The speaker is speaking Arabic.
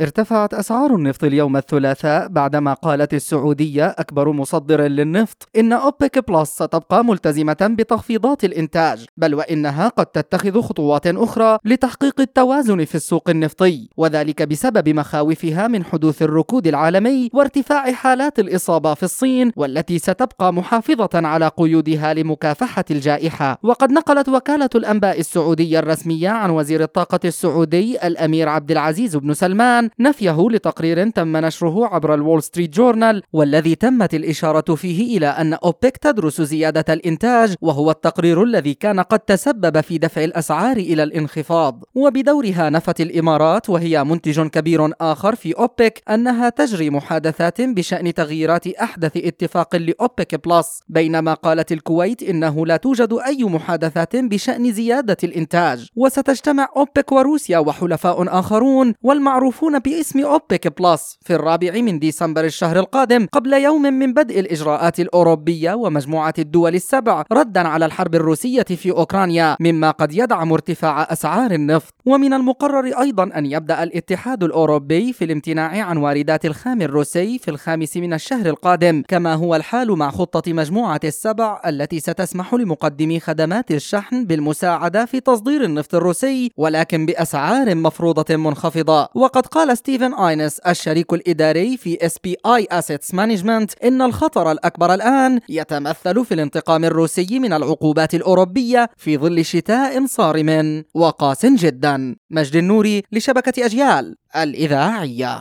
ارتفعت أسعار النفط اليوم الثلاثاء بعدما قالت السعودية أكبر مصدر للنفط إن أوبك بلس ستبقى ملتزمة بتخفيضات الإنتاج بل وإنها قد تتخذ خطوات أخرى لتحقيق التوازن في السوق النفطي وذلك بسبب مخاوفها من حدوث الركود العالمي وارتفاع حالات الإصابة في الصين والتي ستبقى محافظة على قيودها لمكافحة الجائحة. وقد نقلت وكالة الأنباء السعودية الرسمية عن وزير الطاقة السعودي الأمير عبد العزيز بن سلمان نفيه لتقرير تم نشره عبر الول ستريت جورنال والذي تمت الإشارة فيه إلى أن أوبك تدرس زيادة الإنتاج وهو التقرير الذي كان قد تسبب في دفع الأسعار إلى الانخفاض. وبدورها نفت الإمارات وهي منتج كبير آخر في أوبك أنها تجري محادثات بشأن تغييرات أحدث اتفاق لأوبك بلس. بينما قالت الكويت إنه لا توجد أي محادثات بشأن زيادة الإنتاج. وستجتمع أوبك وروسيا وحلفاء آخرون والمعروفون باسم أوبك بلس في الرابع من ديسمبر الشهر القادم قبل يوم من بدء الإجراءات الأوروبية ومجموعة الدول السبع ردا على الحرب الروسية في أوكرانيا مما قد يدعم ارتفاع أسعار النفط. ومن المقرر أيضا أن يبدأ الاتحاد الأوروبي في الامتناع عن واردات الخام الروسي في الخامس من الشهر القادم كما هو الحال مع خطة مجموعة السبع التي ستسمح لمقدمي خدمات الشحن بالمساعدة في تصدير النفط الروسي ولكن بأسعار مفروضة منخفضة. وقد قال قال ستيفن آينس الشريك الإداري في SPI Asset Management إن الخطر الأكبر الآن يتمثل في الانتقام الروسي من العقوبات الأوروبية في ظل شتاء صارم وقاس جدا. مجد النوري لشبكة أجيال الإذاعية.